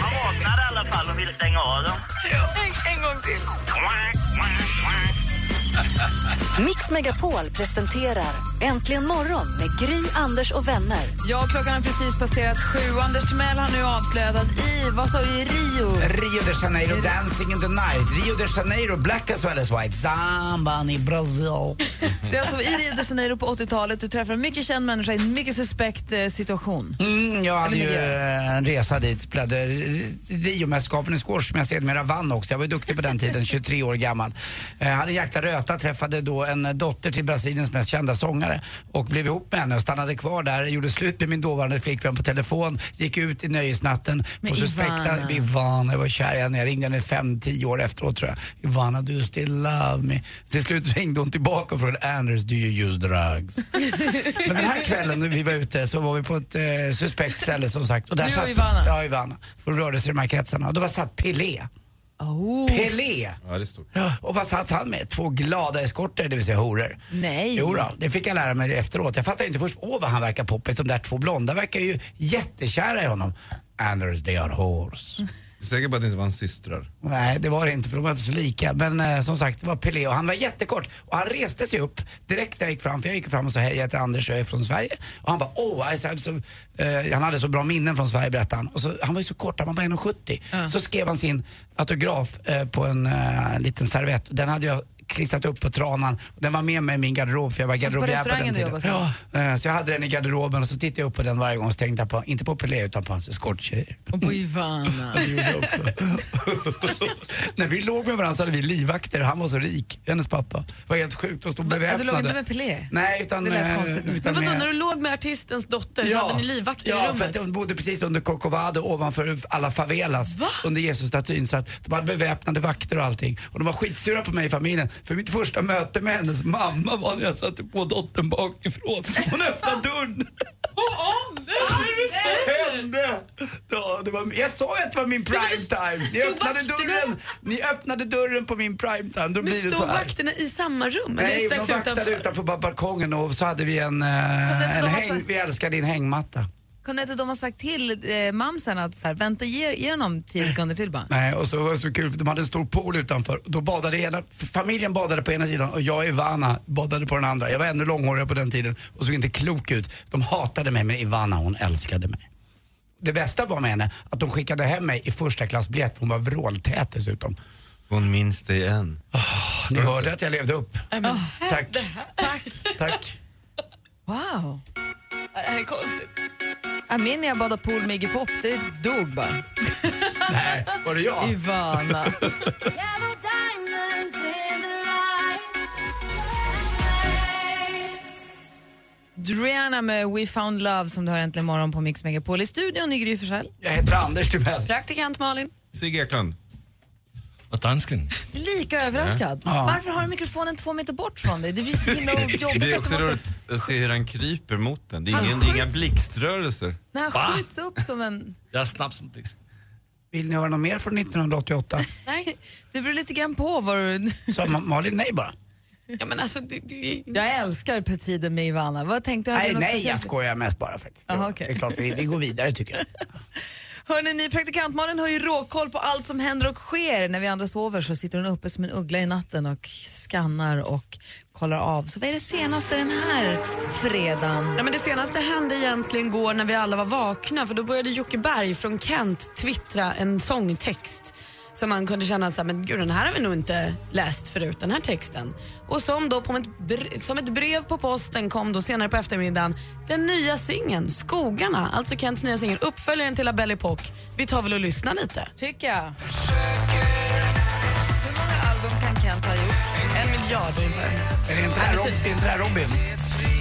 Man vaknar i alla fall och vill stänga av dem. En, en gång till. Mix Megapol presenterar Äntligen morgon med Gry, Anders och vänner. Ja, klockan har precis passerat sju. Anders Timell har nu avslöjat att i, vad sa du, i Rio? Rio de Janeiro, Dancing in the night. Rio de Janeiro, black as well as white. Samba i Brasil. Det är alltså i Rio de Janeiro på 80-talet. Du träffar en mycket känd människa i en mycket suspekt eh, situation. Mm, jag hade Eller ju miljö. eh, en resa dit, spelade Rio-mästerskapen i squash som jag sedermera vann också. Jag var ju duktig på den tiden, 23 år gammal. Eh, hade jäkla röta, träffade då en dotter till Brasiliens mest kända sångare och blev ihop med henne och stannade kvar där, gjorde slut med min dåvarande flickvän på telefon, gick ut i nöjesnatten Med på suspekta... Ivana. Ivana, jag var kär i henne. Jag ringde henne fem, tio år efteråt tror jag. Ivana, do you still love me? Till slut ringde hon tillbaka och frågade Anders, do you use drugs? Men den här kvällen när vi var ute så var vi på ett eh, suspekt ställe som sagt. Och där Du och satt, Ivana? Ja, Ivana. För rörde sig i de här kretsarna. Och då var satt Pelé. Oh. Pelé! Ja, det är stort. Och vad satt han med? Två glada eskorter, det vill säga horor. Nej. Jo då, det fick jag lära mig efteråt. Jag fattar inte först, åh vad han verkar poppis. De där två blonda verkar ju jättekära i honom. Anders, they are horse. Är säker på att det inte var hans systrar. Nej, det var det inte för de var inte så lika. Men eh, som sagt, det var Pelé och han var jättekort. Och han reste sig upp direkt när jag gick fram, för jag gick fram och sa hej, jag heter Anders och jag är från Sverige. Och han bara, åh, so, eh, han hade så bra minnen från Sverige berättade han. Och så, han var ju så kort, han var bara 1,70. Så skrev han sin autograf eh, på en eh, liten servett. Den hade jag klistrat upp på tranan. Den var med mig i min garderob för jag var Alltså, på garderobiär på den tiden. Ja, eh, så jag hade den i garderoben och så tittade jag upp på den varje gång och tänkte på, inte på Pelé utan på hans eskorttjejer. Och på Ivana. Det gjorde jag också. När vi låg med varandra så hade vi livvakter. Han var så rik, hennes pappa. Det var helt sjukt att stå Alltså, beväpnade. låg inte med Pelé? Nej, utan... Det lät eh, konstigt utan Men vadå, med- när du låg med artistens dotter så hade ni livvakter ja, i rummet? för att hon bodde precis under Corcovado ovanför alla favelas under Jesusstatyn. Så att de hade beväpnade vakter och allting. Och de var skitsura på mig i familjen. För mitt första möte med hennes mamma var när jag satte på dottern bakifrån. Hon öppnade dörren. Vad hände? Ja, det var, jag sa ju att det var min prime time. Ni öppnade dörren. Ni öppnade dörren på min prime time. Då blir det så stod här. vakterna i samma rum? Nej, de vaktade utanför? utanför ba- balkongen och så hade vi en, eh, en häng, vi älskar din hängmatta. Kunde inte de ha sagt till eh, mamsen att så här, vänta, ge, ge honom tio sekunder till bara? Nej, och så var det så kul för de hade en stor pool utanför. Då badade ena, familjen badade på ena sidan och jag och Ivana badade på den andra. Jag var ännu långhårigare på den tiden och såg inte klok ut. De hatade mig men Ivana hon älskade mig. Det bästa var med henne att de skickade hem mig i första klass biljett för hon var vråltät dessutom. Hon minns dig än. Ni hörde att jag levde upp. Tack. Tack. Tack. Wow. Det här är konstigt. Ja, min när jag badade pool med Iggy Pop, det dog bara. Nej, var det jag? Ivana. Rihanna med We found love som du har äntligen morgon på Mix Megapol. I studion i Gry Forssell. Jag heter Anders Timell. Praktikant Malin. Sigge Eklund. Och dansken. Lika överraskad. Varför har du mikrofonen två meter bort från dig? Det blir så himla jobbigt. Det är också roligt att se hur han kryper mot den. Det är, Han ingen, det är inga blixtrörelser. När han Va? skjuts upp som en... Jag är snabb som blixt. Vill ni höra något mer från 1988? Nej, det beror lite grann på vad du... Sa Ma- Malin nej bara? Ja, men alltså, du, du, Jag älskar på tiden med Ivana. Vad tänkte du? Nej, nej jag skojar mest bara faktiskt. Aha, okej. Det är klart, vi, vi går vidare tycker jag. Hörrni, ni praktikantmannen har ju råkoll på allt som händer och sker. När vi andra sover så sitter hon uppe som en uggla i natten och skannar och kollar av. Så vad är det senaste den här fredagen? Ja, men det senaste hände egentligen går när vi alla var vakna för då började Jocke Berg från Kent twittra en sångtext som man kunde känna så här, men gud den här har vi nog inte läst förut, den här texten. Och som då på ett, bre- som ett brev på posten kom då senare på eftermiddagen den nya singeln Skogarna, alltså Kents nya singel, uppföljaren till La Belle Époque. Vi tar väl och lyssnar lite. Tycker jag. Hur många album kan Kent ha gjort? En miljard ungefär. Är det inte det här, inte det här Robin?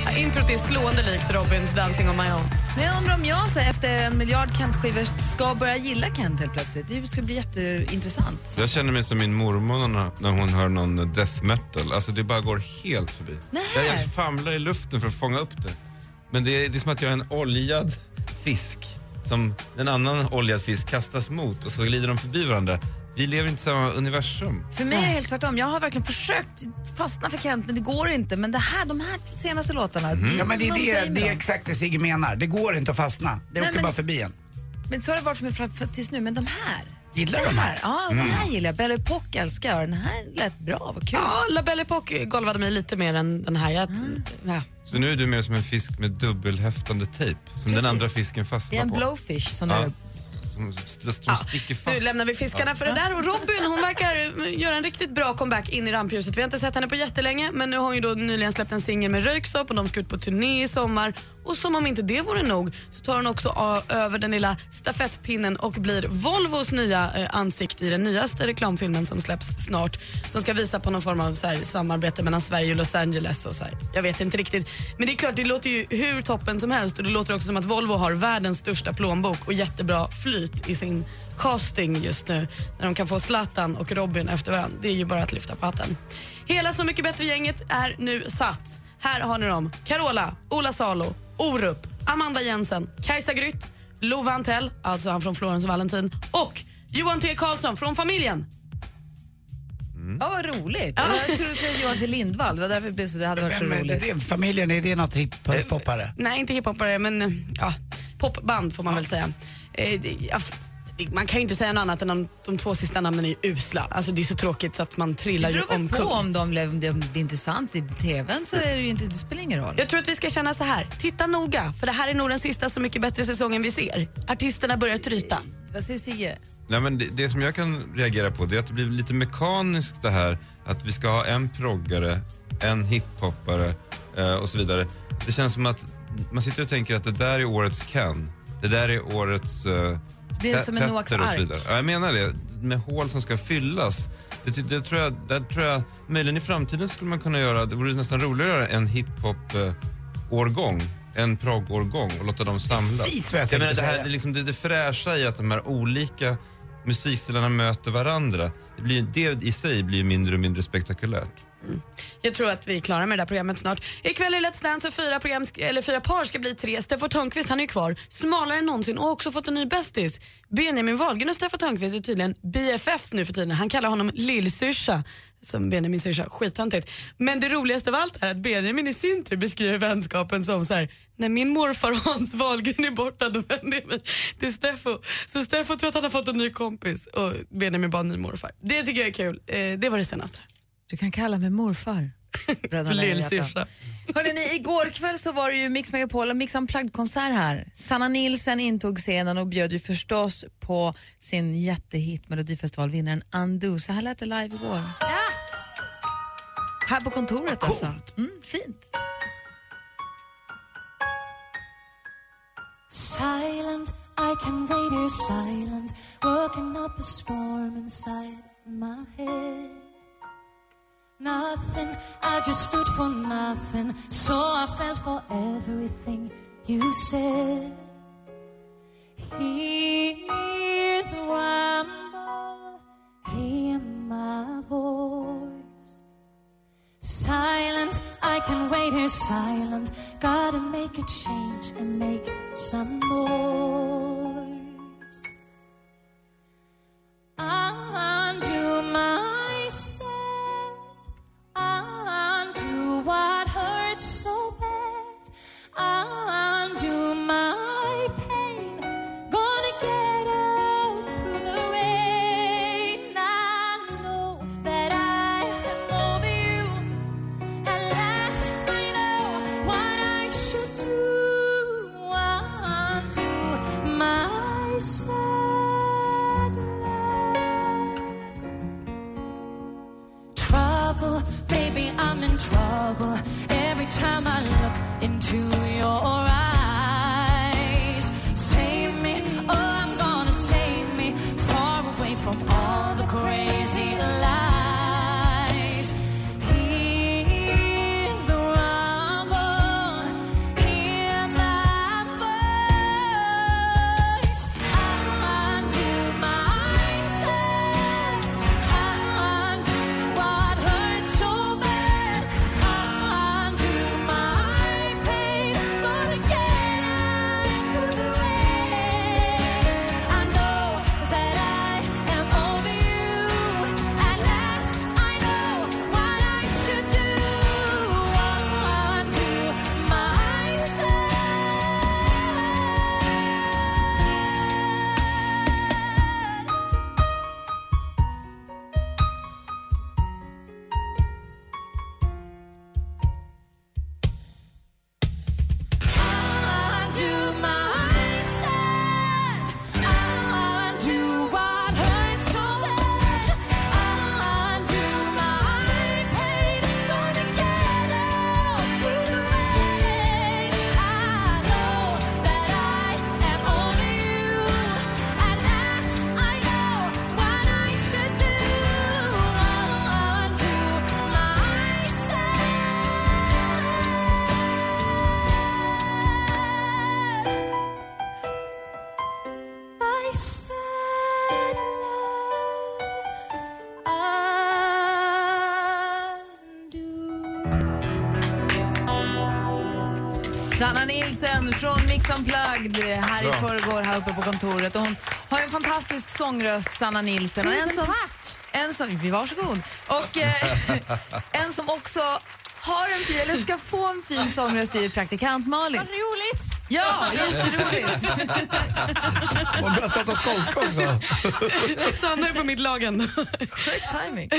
Ja, Introt är slående likt Robins Dancing on my own. Men jag undrar om jag så efter en miljard Kent-skivor ska börja gilla Kent helt plötsligt. Det ska bli jätteintressant. Jag känner mig som min mormor när- när hon hör någon death metal. Alltså det bara går helt förbi. Nej. Jag, jag famlar i luften för att fånga upp det. Men det är, det är som att jag är en oljad fisk som en annan oljad fisk kastas mot och så glider de förbi varandra. Vi lever inte i samma universum. För mig är det helt tvärtom. Jag har verkligen försökt fastna för Kent men det går inte. Men det här, de här senaste låtarna, Mhm. Ja men det är, det, det är exakt det Sigge menar. Det går inte att fastna. Det Nej, åker men- bara förbi en. Men så har det varit för mig fram- för- tills nu. Men de här. Gillar du de här? Ja, de här gillar jag. Belle Epoque älskar jag. Den här lät bra, vad kul. Ja, La Belle Époque golvade mig lite mer än den här. Jag, ja. Så nu är du mer som en fisk med dubbelhäftande tejp som Precis. den andra fisken Det är fastnar en på. blowfish som Ja. är Som, som sticker fast. Nu lämnar vi fiskarna för det där. Och Robin hon verkar göra en riktigt bra comeback in i rampljuset. Vi har inte sett henne på jättelänge men nu har hon ju då nyligen släppt en singel med Röyksopp och de ska ut på turné i sommar. Och som om inte det vore nog så tar hon också över den lilla stafettpinnen och blir Volvos nya eh, ansikte i den nyaste reklamfilmen som släpps snart. Som ska visa på någon form av så här, samarbete mellan Sverige och Los Angeles. Och så här. Jag vet inte riktigt. Men det är klart, det låter ju hur toppen som helst och det låter också som att Volvo har världens största plånbok och jättebra flyt i sin casting just nu. När de kan få Zlatan och Robin efter varandra. Det är ju bara att lyfta på hatten. Hela Så mycket bättre-gänget är nu satt. Här har ni dem. Carola, Ola Salo, Orup, Amanda Jensen, Kajsa Grytt, Love Antell, alltså han från Florens och Valentin och Johan T Karlsson från familjen. Ja, vad roligt. Jag trodde du skulle säga Johan till Lindvall. Det var därför det, blev så, det hade varit så är roligt. det, familjen, är det något hiphopare? Nej, inte hiphopare, men eh, ja, popband får man väl säga. Eh, det- ja, f- man kan ju inte säga något annat än att de två sista namnen är usla. Alltså, det är så tråkigt så att man trillar ju beror omkull. på om de blev, om det blir intressant i tvn så är det ju inte, det spelar ingen roll. Jag tror att vi ska känna så här. Titta noga, för det här är nog den sista Så mycket bättre säsongen vi ser. Artisterna börjar tryta. Vad säger Sigge? Nej, men det, det som jag kan reagera på det är att det blir lite mekaniskt det här att vi ska ha en proggare, en hiphoppare eh, och så vidare. Det känns som att man sitter och tänker att det där är årets Ken. Det där är årets uh, Det är som en Noaks och så ark. vidare. Ja, jag menar det, med hål som ska fyllas. Det, ty- det tror jag, där tror jag, möjligen i framtiden skulle man kunna göra, det vore nästan roligare att göra en hiphop-årgång, en progg-årgång och låta dem samlas. Precis vad jag jag menar, det, här, det, är liksom, det, det fräscha i att de här olika musikstilarna möter varandra, det, blir, det i sig blir mindre och mindre spektakulärt. Mm. Jag tror att vi är klara med det där programmet snart. Ikväll är Let's Dance och fyra, program, eller fyra par ska bli tre. Steffo Törnqvist han är ju kvar, smalare än någonsin och har också fått en ny bästis. Benjamin Wahlgren och Steffo Törnqvist är tydligen BFFs nu för tiden. Han kallar honom lillsyrsa, som Benjamin syrsa. Skittöntigt. Men det roligaste av allt är att Benjamin i sin tur beskriver vänskapen som så här. När min morfar Hans Wahlgren är borta då vänder jag mig till Steffo. Så Steffo tror att han har fått en ny kompis och Benjamin bara en ny morfar. Det tycker jag är kul. Eh, det var det senaste. Du kan kalla mig morfar. Lillsyrsa. Hörrni, igår kväll så var det ju Mix Megapol och Mix Unplugged-konsert här. Sanna Nilsen intog scenen och bjöd ju förstås på sin jättehit Melodifestivalvinnaren Undo. Så här lät det live igår. Här på kontoret alltså. Mm, fint. Silent, I can wait here silent, working up a storm inside my head. Nothing, I just stood for nothing, so I fell for everything you said. Hear the rumble, hear my voice. Silent, I can wait here silent. Gotta make a change and make some noise. I'm in trouble. Every time I look into your eyes, Sanna Nilsen från Mix Unplugged här i Bra. förrgår här uppe på kontoret. Och hon har en fantastisk sångröst, Sanna Nilsen. Och en Tusen som, en som, varsågod. Och eh, en som också har en fin, eller ska få en fin sångröst i praktikant Malin. Vad roligt! Ja, jätteroligt. Bra att prata skånska också. Sanna är på mitt lagen. Sjuk timing.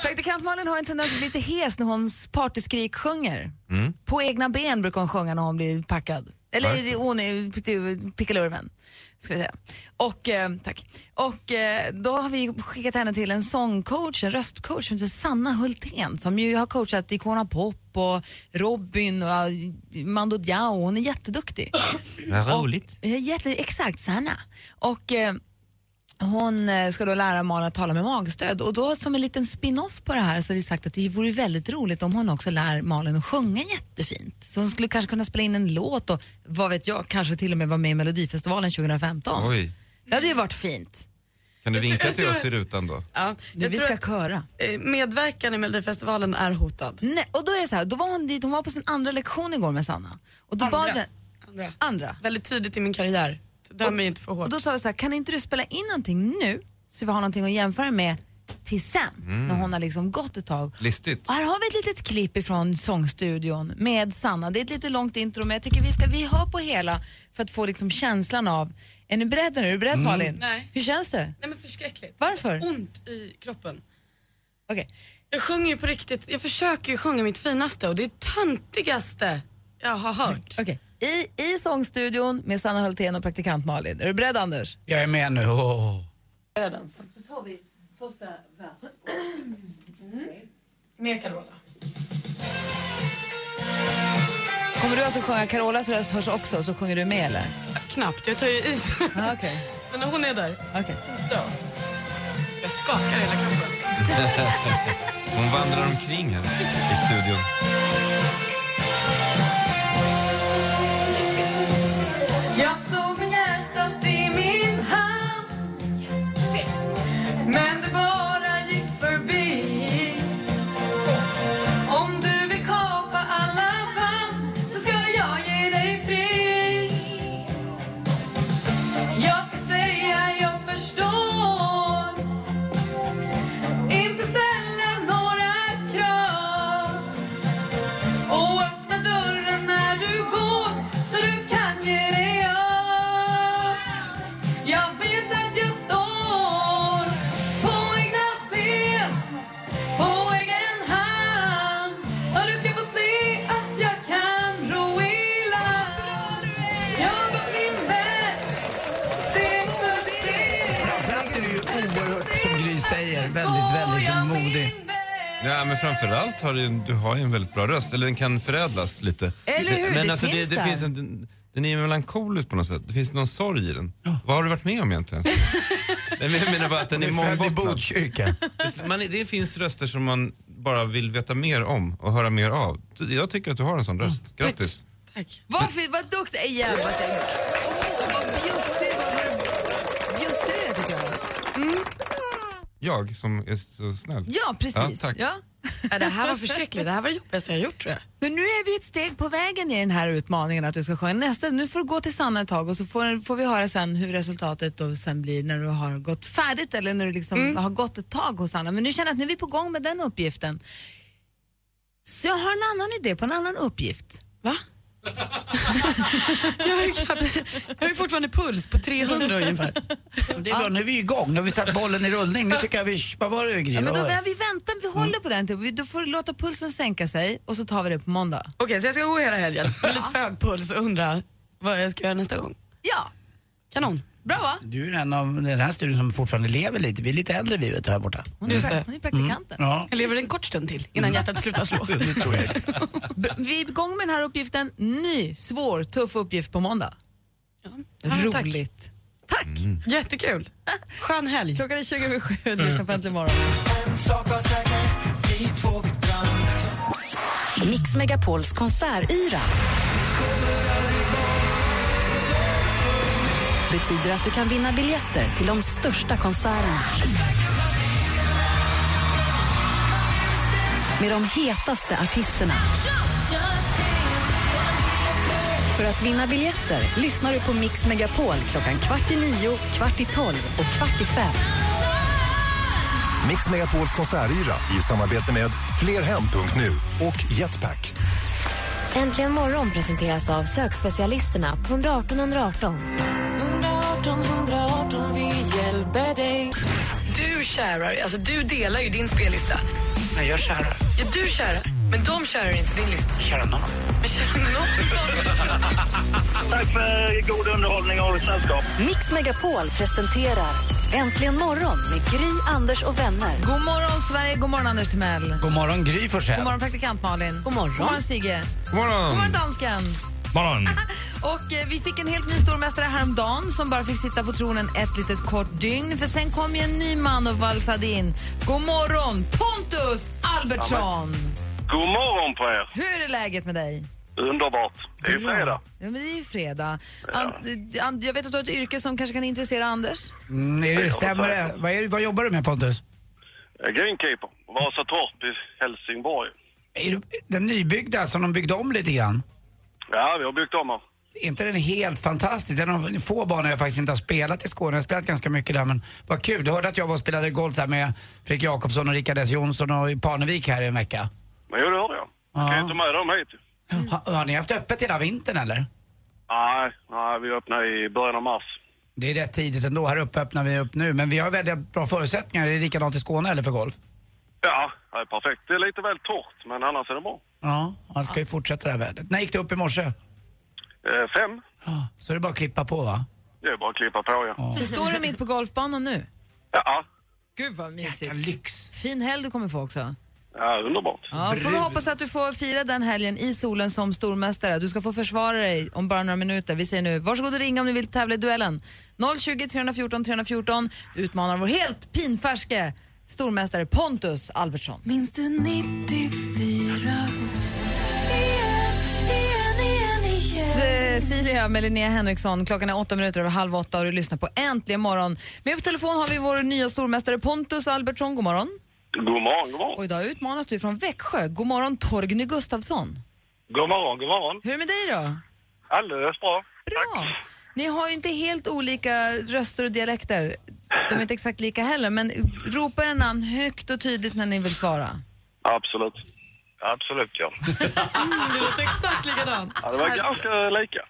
Praktikant Malin har en tendens att bli lite hes när hon partyskrik sjunger. Mm. På egna ben brukar hon sjunga när hon blir packad. Eller hon är pickalurven. Ska vi säga. Och, eh, tack. Och eh, då har vi skickat henne till en sångcoach, en röstcoach som heter Sanna Hultén som ju har coachat Icona Pop och Robin och uh, Mando Diao. Hon är jätteduktig. Vad roligt. Ja, Jätte, exakt, Sanna. Och eh, hon eh, ska då lära Malin att tala med magstöd och då som en liten spin-off på det här så har vi sagt att det vore väldigt roligt om hon också lär Malin att sjunga jättefint. Så hon skulle kanske kunna spela in en låt och vad vet jag, kanske till och med vara med i Melodifestivalen 2015. Oj. Det hade ju varit fint. Kan du vinka till oss i rutan då? Ja, Nu, vi ska köra. eh, Medverkan i Melodifestivalen är hotad. Nej, och då är det så här, då var hon dit, hon var på sin andra lektion igår med Sanna. Och då Andra. bad Andra. andra. Väldigt tidigt i min karriär. Döm mig inte för hårt. Och då sa vi så här, kan inte du spela in någonting nu så vi har någonting att jämföra med till sen Mm. när hon har liksom gått ett tag. Listigt. Och här har vi ett litet klipp ifrån sångstudion med Sanna. Det är ett lite långt intro men jag tycker vi ska vi hör på hela för att få liksom känslan av, är ni beredda nu? Är du beredd Mm. Malin? Nej. Hur känns det? Nej men förskräckligt. Varför? Ont i kroppen. Okej. Jag sjunger ju på riktigt, jag försöker ju sjunga mitt finaste och det är töntigaste jag har hört. Okej. I, I sångstudion med Sanna Hultén och praktikant Malin. Är du beredd Anders? Jag är med nu. Åh. Så tar vi första vers. Med Carola. Kommer du alltså sjunga Carolas röst hörs också så sjunger du med eller? Knappt, jag tar ju i. Ah, okej. Men hon är där. Okej. Som stöd. Jag skakar hela kroppen. Hon vandrar omkring här i studion. Ja, men framförallt har du, du har ju en väldigt bra röst, eller den kan förädlas lite. Eller hur? Men Det alltså, finns det, det där. finns en, den är ju melankolisk på något sätt. Det finns någon sorg i den. Vad har du varit med om egentligen? Nej, men jag menar bara att den är Hon är född i mångbottnad. Botkyrka. Det- Man, det finns röster som man bara vill veta mer om och höra mer av. Jag tycker att du har en sån röst. Grattis. Tack. Vad vad duktig! Jävlar, vad säger Åh, vad bjussig, vad vad bjussig du är tycker jag. Jag som är så snäll. Ja, precis. Ja, tack. Ja. Ja, det här var förskräckligt, det här var det jobbigaste jag har gjort tror jag. Men nu är vi ett steg på vägen i den här utmaningen att du ska sjunga. Nästa, nu får du gå till Sanna ett tag och så får, får vi höra sen hur resultatet då sen blir när du har gått färdigt eller när du liksom har gått ett tag hos Sanna. Men nu känner jag att nu är vi på gång med den uppgiften. Så jag har en annan idé på en annan uppgift. Va? Jag, har ju knappt, jag har ju fortfarande puls på 300 ungefär. Det är bra, nu är vi igång. Nu har vi satt bollen i rullning. Nu tycker jag vi... Vad var det Gry? Ja, men då, vi väntar, vi håller på den. till- vi- Då får du låta pulsen sänka sig och så tar vi det på måndag. Okej, så jag ska gå hela helgen med lite för hög puls och undra vad jag ska göra nästa gång. Ja, Kanon. Bra va? Du är en av den här studion som fortfarande lever lite. Vi är lite äldre vi vet här borta. Hon är, det. hon är praktikanten. Ja, Jag lever en kort stund till innan hjärtat slutar slå. det tror jag. B- Vi är igång med den här uppgiften. Ny, svår, tuff uppgift på måndag. Ja, tack. Roligt. Tack! Jättekul. Skön helg. Klockan är 20 över sju. Du lyssnar på Äntligen morgon. Mix Megapols konsertyra. Betyder att du kan vinna biljetter till de största konserterna. Med de hetaste artisterna. För att vinna biljetter lyssnar du på Mix Megapol klockan kvart i nio, kvart i tolv och kvart i fem. Mix Megapols konsertyra i samarbete med Flerhem.nu och Jetpack. Äntligen morgon presenteras av sökspecialisterna på 118 118. 118 kärar, alltså du delar ju din spellista. Nej, jag kärar. Ja, du kärar, men de kärar inte din lista. Kärar någon. Men kärar någon? Tack för god underhållning och sällskap. Mix Megapol presenterar Äntligen morgon med Gry, Anders och vänner. God morgon, Sverige. God morgon, Anders Timell. God morgon, Gry Forssell. God morgon, praktikant Malin. God morgon, God morgon Sigge. God morgon. God morgon, dansken. Morgon. Och eh, vi fick en helt ny stormästare häromdagen som bara fick sitta på tronen ett litet kort dygn. För sen kom ju en ny man och valsade in. God morgon, Pontus Albertsson. God morgon på er. Hur är läget med dig? Underbart. Det är ju fredag. Ja, men det är ju fredag. An, eh, an, jag vet att du har ett yrke som kanske kan intressera Anders. Mm, är det, stämmer det? Vad, är, vad jobbar du med Pontus? Jag är Greenkeeper. Vasatorp i Helsingborg. Är du, den nybyggda som de byggde om lite grann? Ja, vi har byggt om här. Är inte den helt fantastisk? Det är en av få banor jag faktiskt inte har spelat i Skåne. Jag har spelat ganska mycket där men vad kul. Du hörde att jag var och spelade golf där med Fredrik Jakobsson och Rickard S Jonsson och i Parnevik här i en vecka. Men jo, det hörde jag. Ja. Kan ju ta med dem hit. Ha, har ni haft öppet hela vintern eller? Nej, nej, vi öppnar i början av mars. Det är rätt tidigt ändå. Här uppe öppnar vi upp nu. Men vi har väldigt bra förutsättningar. Är det likadant i Skåne eller för golf? Ja, det är perfekt. Det är lite väl torrt, men annars är det bra. Ja, han ska ju fortsätta det här vädret. När gick du upp i morse? Eh, fem. Ja, så är det bara att klippa på va? Det är bara att klippa på, ja. Så står du mitt på golfbanan nu? Ja, Gud vad mysigt. Jäkla lyx. Fin helg du kommer få också. ja underbart. Ja, får vi hoppas att du får fira den helgen i solen som stormästare. Du ska få försvara dig om bara några minuter. Vi säger nu, varsågod och ringa om ni vill tävla i duellen. 020 314 314. Du utmanar vår helt pinfärske stormästare Pontus Albertsson. Minns du 94? Igen, igen, igen, igen. Cecilia med Linnea Henriksson. Klockan är åtta minuter över halv åtta och du lyssnar på Äntligen morgon. Med på telefon har vi vår nya stormästare Pontus Albertsson. God morgon. God morgon, god morgon. Och idag utmanas du från Växjö. God morgon Torgny Gustafsson. God morgon, god morgon. Hur är det med dig då? Alldeles bra. Bra. Ni har ju inte helt olika röster och dialekter. De är inte exakt lika heller, men ropa era namn högt och tydligt när ni vill svara. Absolut. Absolut, ja. Det låter exakt likadant. ja det var ganska lika.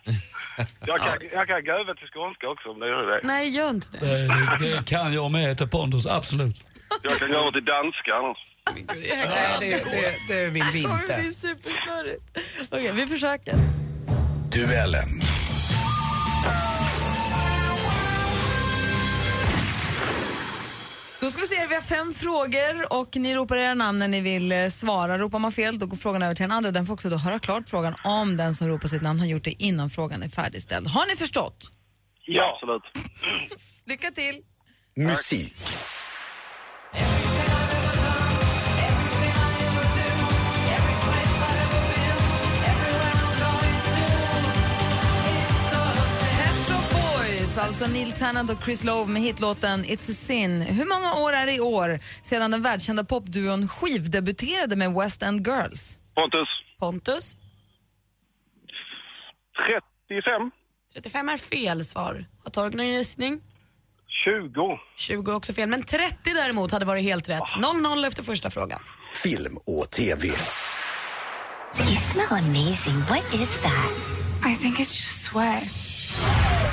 Jag kan, jag kan gå över till skånska också om det gör det. Nej, gör inte det. Det kan jag med till Pontus, absolut. Jag kan gå över till danska annars. Nej, det, det, det vill vi Det kommer inte. bli supersnurrigt. Okej, vi försöker. Duellen. Då ska vi se, vi har fem frågor och ni ropar era namn när ni vill eh, svara. Ropar man fel då går frågan över till den andra. Den får också då höra klart frågan om den som ropar sitt namn har gjort det innan frågan är färdigställd. Har ni förstått? Ja. Absolut. Lycka till! Musik. Alltså Neil Tennant och Chris Love med hitlåten It's a sin. Hur många år är det i år sedan den världskända popduon skivdebuterade med West End Girls? Pontus. Pontus? 35. 35 är fel svar. Har Torgny någon gissning? 20. 20 är också fel, men 30 däremot hade varit helt rätt. 0-0 efter första frågan. Film och TV. You smell amazing. What is that? I think it's just sweat.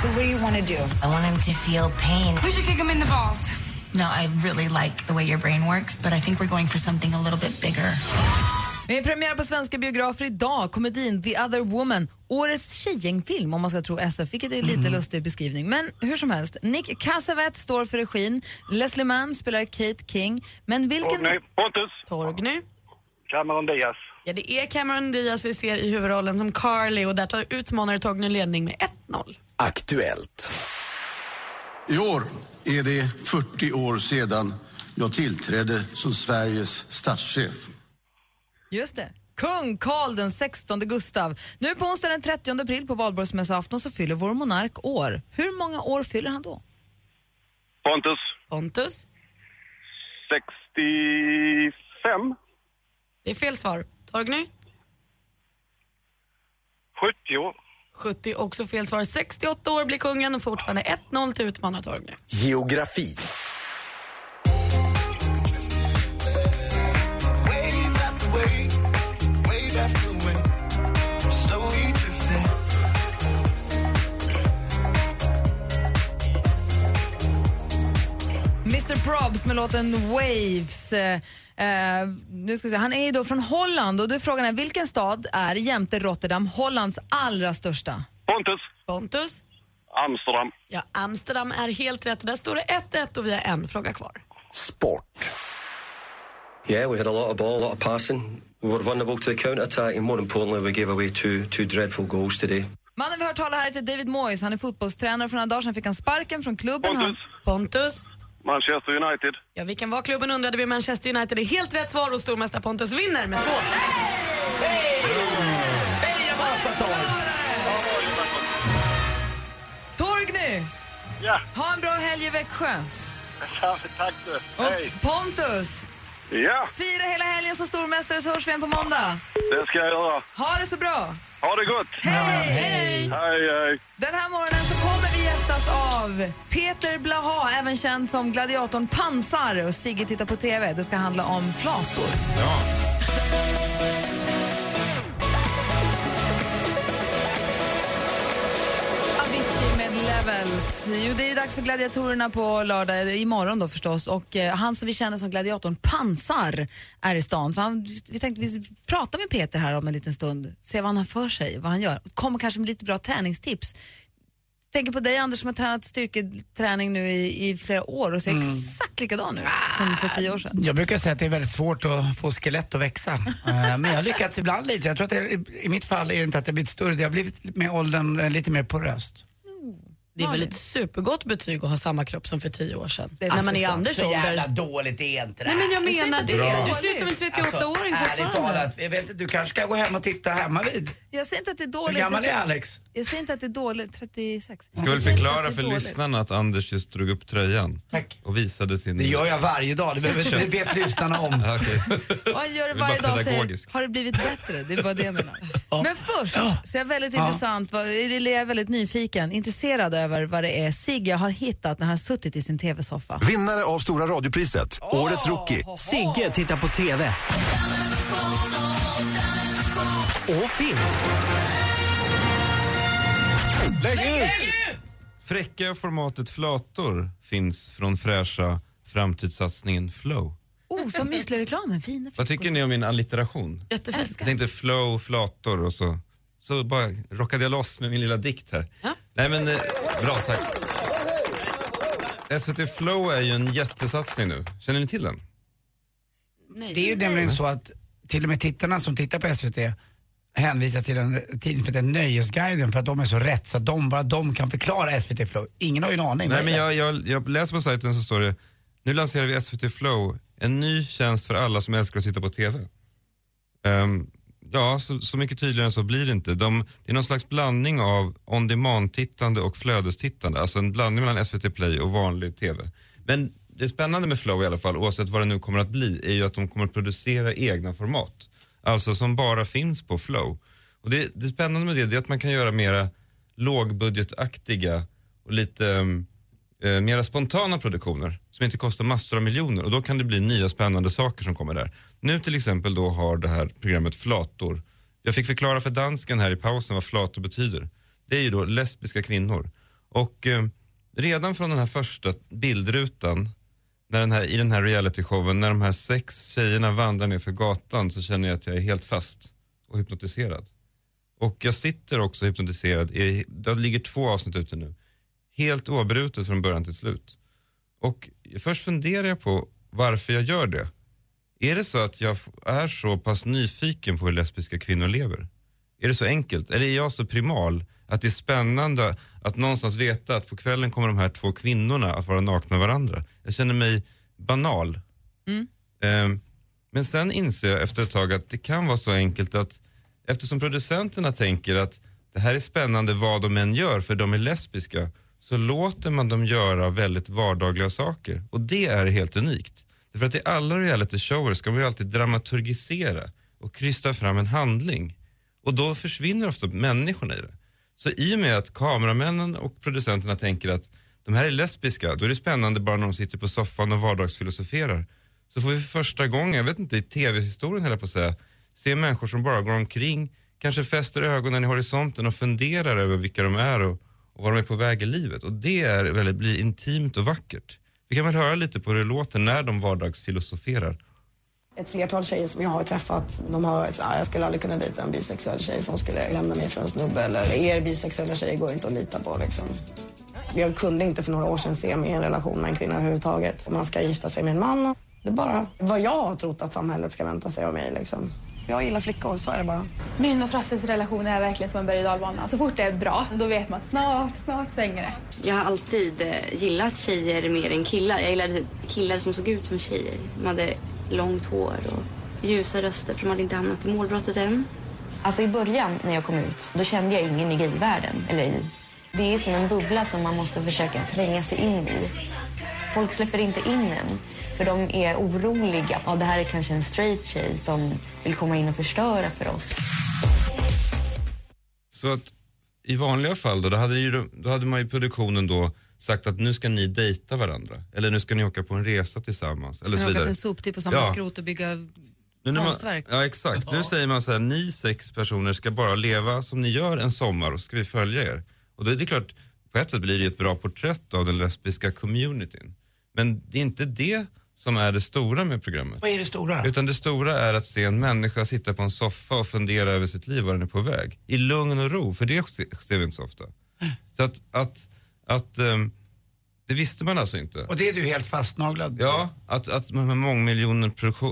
So what do you want to do? I want him to feel pain. We should kick him in the balls. No, I really like the way your brain works, but I think we're going for something a little bit bigger. Vi är premiär på svenska biografer idag. Komedin The Other Woman. Årets tjejgängfilm om man ska tro SF, vilket är lite lustig beskrivning. Men hur som helst, Nick Cassavetes står för regin. Leslie Mann spelar Kate King. Men vilken... Torgny. Pontus. Torgny? Cameron Diaz. Ja, det är Cameron Diaz vi ser i huvudrollen som Carly och där tar utmanare Torgny ledning med 1-0. Aktuellt. I år är det 40 år sedan jag tillträdde som Sveriges statschef. Just det. Kung Karl den 16 Gustav. Nu på onsdag den 30 april på valborgsmässoafton så fyller vår monark år. Hur många år fyller han då? Pontus. Pontus? 65. Det är fel svar. Torgny? 70. 70 också fel svar. 68 år blir kungen och fortfarande 1-0 till utmanartorget. Geografi. Mr Probs med låten Waves. Eh, eh, nu ska vi se. Han är ju då från Holland och då är frågan är vilken stad är jämte Rotterdam Hollands allra största? Pontus. Pontus? Amsterdam. Ja, Amsterdam är helt rätt där står det 1-1 och vi har en fråga kvar. Sport. Yeah, we had a lot of ball, a lot of passing. We were vulnerable to the counter-attack and more importantly we gave away two, two dreadful goals today. Mannen vi har tala här heter David Moyes. Han är fotbollstränare. För några dagar sedan fick han sparken från klubben. Pontus. Han... Pontus? Manchester United. Ja, vilken var klubben undrade vi. Manchester United är helt rätt svar och stormästare Pontus vinner med två. Torgny! Ja. Ha en bra helg i Växjö. Tack du. Hej. Pontus! Ja, Fira hela helgen som stormästare så hörs vi igen på måndag. det ska jag göra. Ha det så bra! Ha det gott. Hej! Hej, hej. Den här morgonen så kommer vi gästas av Peter Blaha, även känd som gladiatorn Pansar. Och Sigge tittar på TV. Det ska handla om flator. Avicii Levels. Jo, det är dags för gladiatorerna på lördag, imorgon då förstås. Och eh, han som vi känner som gladiatorn Pansar är i stan. Så han, vi tänkte vi pratar med Peter här om en liten stund, se vad han har för sig, vad han gör. Kommer kanske med lite bra träningstips. Tänker på dig Anders som har tränat styrketräning nu i, i flera år och ser exakt likadan ut som för tio år sedan. Jag brukar säga att det är väldigt svårt att få skelett att växa. Eh, Men jag har lyckats ibland lite. Jag tror att det, i mitt fall är det inte att det har blivit större, det har blivit med åldern lite mer poröst. Det är väl ett supergott betyg att ha samma kropp som för tio år sedan. Alltså, när man är i så- Anders så ålder. jävla dåligt är inte det Nej men jag här. menar det. Bra. Du ser ut som en 38-åring Alltså, ärligt talat, jag vet inte, du kanske ska gå hem och titta hemma vid. Jag säger inte att det är Hur dåligt. gammal jag är Alex? Jag säger inte att det är dåligt, 36. Ska väl förklara för är dåligt. lyssnarna att Anders just drog upp tröjan Tack. och visade sin... Det gör jag varje dag, det, behöver, det vet lyssnarna om. Okej. Och han gör det varje dag och säger, har det blivit bättre? Det är bara det jag menar. Men först så är jag väldigt Ja. intressant, jag är väldigt nyfiken, intresserad över vad det är Sigge har hittat när han har suttit i sin TV-soffa. Vinnare av Stora radiopriset, Årets Rookie. Sigge tittar på TV. Och film. Lägg ut! Fräcka formatet flator finns från fräscha framtidssatsningen Flow. Oh, som müslireklamen, fina Vad tycker ni om min allitteration? Jättefint. Jag tänkte flow, flator och så, så bara rockade jag loss med min lilla dikt här. Nej men, eh, bra tack. SVT Flow är ju en jättesatsning nu. Känner ni till den? Det är ju nämligen så att till och med tittarna som tittar på SVT hänvisar till en tidning som heter Nöjesguiden för att de är så rätt så att de, bara de kan förklara SVT Flow. Ingen har ju en aning. Nej men jag, jag, jag läser på sajten så står det, nu lanserar vi SVT Flow, en ny tjänst för alla som älskar att titta på TV. Ehm, ja, så, så mycket tydligare än så blir det inte. De, det är någon slags blandning av on demand-tittande och flödestittande, alltså en blandning mellan SVT Play och vanlig TV. Men det spännande med Flow i alla fall, oavsett vad det nu kommer att bli, är ju att de kommer att producera egna format. Alltså som bara finns på Flow. Och det, det spännande med det, det är att man kan göra mera lågbudgetaktiga och lite um, eh, mera spontana produktioner som inte kostar massor av miljoner och då kan det bli nya spännande saker som kommer där. Nu till exempel då har det här programmet Flator. Jag fick förklara för dansken här i pausen vad flator betyder. Det är ju då lesbiska kvinnor. Och eh, redan från den här första bildrutan när den här, i den här realityshowen, när de här sex tjejerna vandrar ner för gatan så känner jag att jag är helt fast och hypnotiserad. Och jag sitter också hypnotiserad, i, det ligger två avsnitt ute nu, helt oavbrutet från början till slut. Och först funderar jag på varför jag gör det. Är det så att jag är så pass nyfiken på hur lesbiska kvinnor lever? Är det så enkelt? Eller är jag så primal att det är spännande att någonstans veta att på kvällen kommer de här två kvinnorna att vara nakna varandra? Jag känner mig banal. Mm. Ehm, Men sen inser jag efter ett tag att det kan vara så enkelt att eftersom producenterna tänker att det här är spännande vad de än gör för de är lesbiska så låter man dem göra väldigt vardagliga saker och det är helt unikt. Därför att i alla reality shower ska man ju alltid dramaturgisera och krysta fram en handling och då försvinner ofta människorna i det. Så i och med att kameramännen och producenterna tänker att de här är lesbiska, då är det spännande bara när de sitter på soffan och vardagsfilosoferar. Så får vi för första gången, jag vet inte, i tv-historien höll jag på att säga, se människor som bara går omkring, kanske fäster ögonen i horisonten och funderar över vilka de är och, och var de är på väg i livet. Och det är väldigt, blir intimt och vackert. Vi kan väl höra lite på hur det låter när de vardagsfilosoferar. Ett flertal tjejer som jag har träffat, de har varit så jag skulle aldrig kunna dejta en bisexuell tjej för hon skulle lämna mig för en snubbe. Eller er bisexuella tjejer går inte att lita på liksom. Jag kunde inte för några år sedan se mig i en relation med en kvinna överhuvudtaget. Om man ska gifta sig med en man. Det är bara vad jag har trott att samhället ska vänta sig av mig liksom. Jag gillar flickor, så är det bara. Min och Frasses relation är verkligen som en berg och. Så fort det är bra, då vet man att snart, snart svänger det. Jag har alltid eh, gillat tjejer mer än killar. Jag gillade killar som såg ut som tjejer. De hade långt hår och ljusa röster för de hade inte hamnat i målbrottet än. Alltså i början när jag kom ut, då kände jag ingen i gayvärlden. Eller i. Det är som en bubbla som man måste försöka tränga sig in i. Folk släpper inte in en, för de är oroliga. Ja, det här är kanske en straight tjej som vill komma in och förstöra för oss. Så att i vanliga fall då, då hade, ju, då hade man i produktionen då sagt att nu ska ni dejta varandra. Eller nu ska ni åka på en resa tillsammans. eller Ska så ni åka vidare. till en soptipp på samma Ja. skrot och bygga Nu man, konstverk? ja exakt. Nu säger man så här, ni sex personer ska bara leva som ni gör en sommar och så ska vi följa er. Och då är det klart, på ett sätt blir det ett bra porträtt av den lesbiska communityn. Men det är inte det som är det stora med programmet. Vad är det stora? Utan det stora är att se en människa sitta på en soffa och fundera över sitt liv, var den är på väg. I lugn och ro, för det se- ser vi inte så ofta. Så att, att, att ehm, det visste man alltså inte. Och det är du helt fastnaglad på? Ja, att, att de här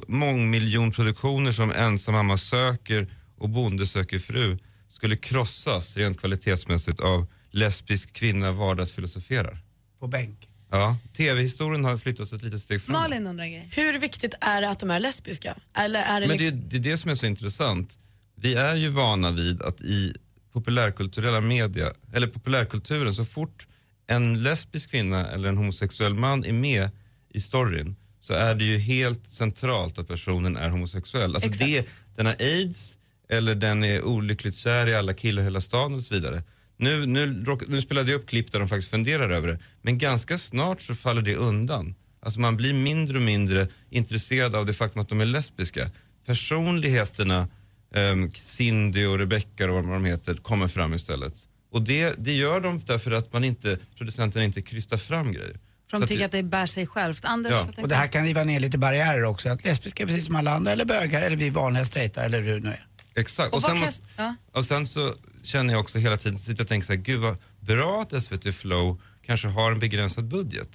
mångmiljonproduktioner som ensam mamma söker och bonde söker fru skulle krossas rent kvalitetsmässigt av lesbisk kvinna vardagsfilosoferar. På bänk. Ja, tv-historien har flyttats ett litet steg framåt. Malin undrar en grej. Hur viktigt är det att de är lesbiska? Eller är det Men det, det är det som är så intressant. Vi är ju vana vid att i populärkulturella media, eller populärkulturen, så fort en lesbisk kvinna eller en homosexuell man är med i storyn så är det ju helt centralt att personen är homosexuell. Alltså Exakt. det, den har aids eller den är olyckligt kär i alla killar i hela stan och så vidare. Nu, nu, nu spelade jag upp klipp där de faktiskt funderar över det, men ganska snart så faller det undan. Alltså man blir mindre och mindre intresserad av det faktum att de är lesbiska. Personligheterna, um, Cindy och Rebecca och vad de heter, kommer fram istället. Och det, det gör de därför att man inte, producenten inte krystar fram grejer. För de att tycker att det bär sig självt. Anders, Ja. Och det här kan riva ner lite barriärer också. Att lesbiska är precis som alla andra, eller bögar, eller vi vanliga straighta, eller hur det nu är. Exakt. Och Och, sen, måste, ja. och sen så känner jag också hela tiden, sitter och tänker så här, gud vad bra att SVT Flow kanske har en begränsad budget.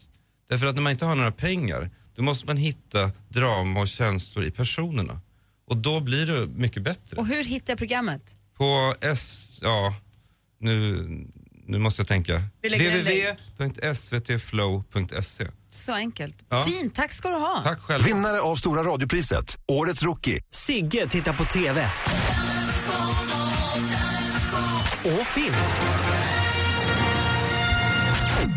Därför att när man inte har några pengar, då måste man hitta drama och känslor i personerna. Och då blir det mycket bättre. Och hur hittar jag programmet? På S, ja, nu, nu måste jag tänka. Www.svtflow.se Så enkelt. Ja. Fint, tack ska du ha. Tack själv. Vinnare av Stora radiopriset, Årets Rookie. Sigge tittar på TV. Och film.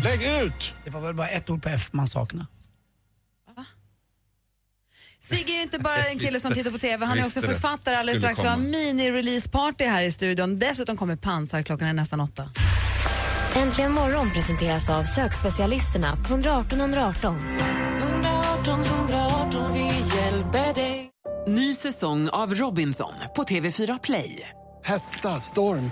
Lägg ut! Det var väl bara ett ord på F man saknar. Sigge är ju inte bara en kille som tittar på TV, han är också författare. Alldeles strax vi har mini-release-party här i studion. Dessutom kommer Pansar, klockan är nästan åtta. Äntligen morgon presenteras av sökspecialisterna på 118 118. 118 118, vi hjälper dig. Ny säsong av Robinson på TV4 Play. Hetta, storm,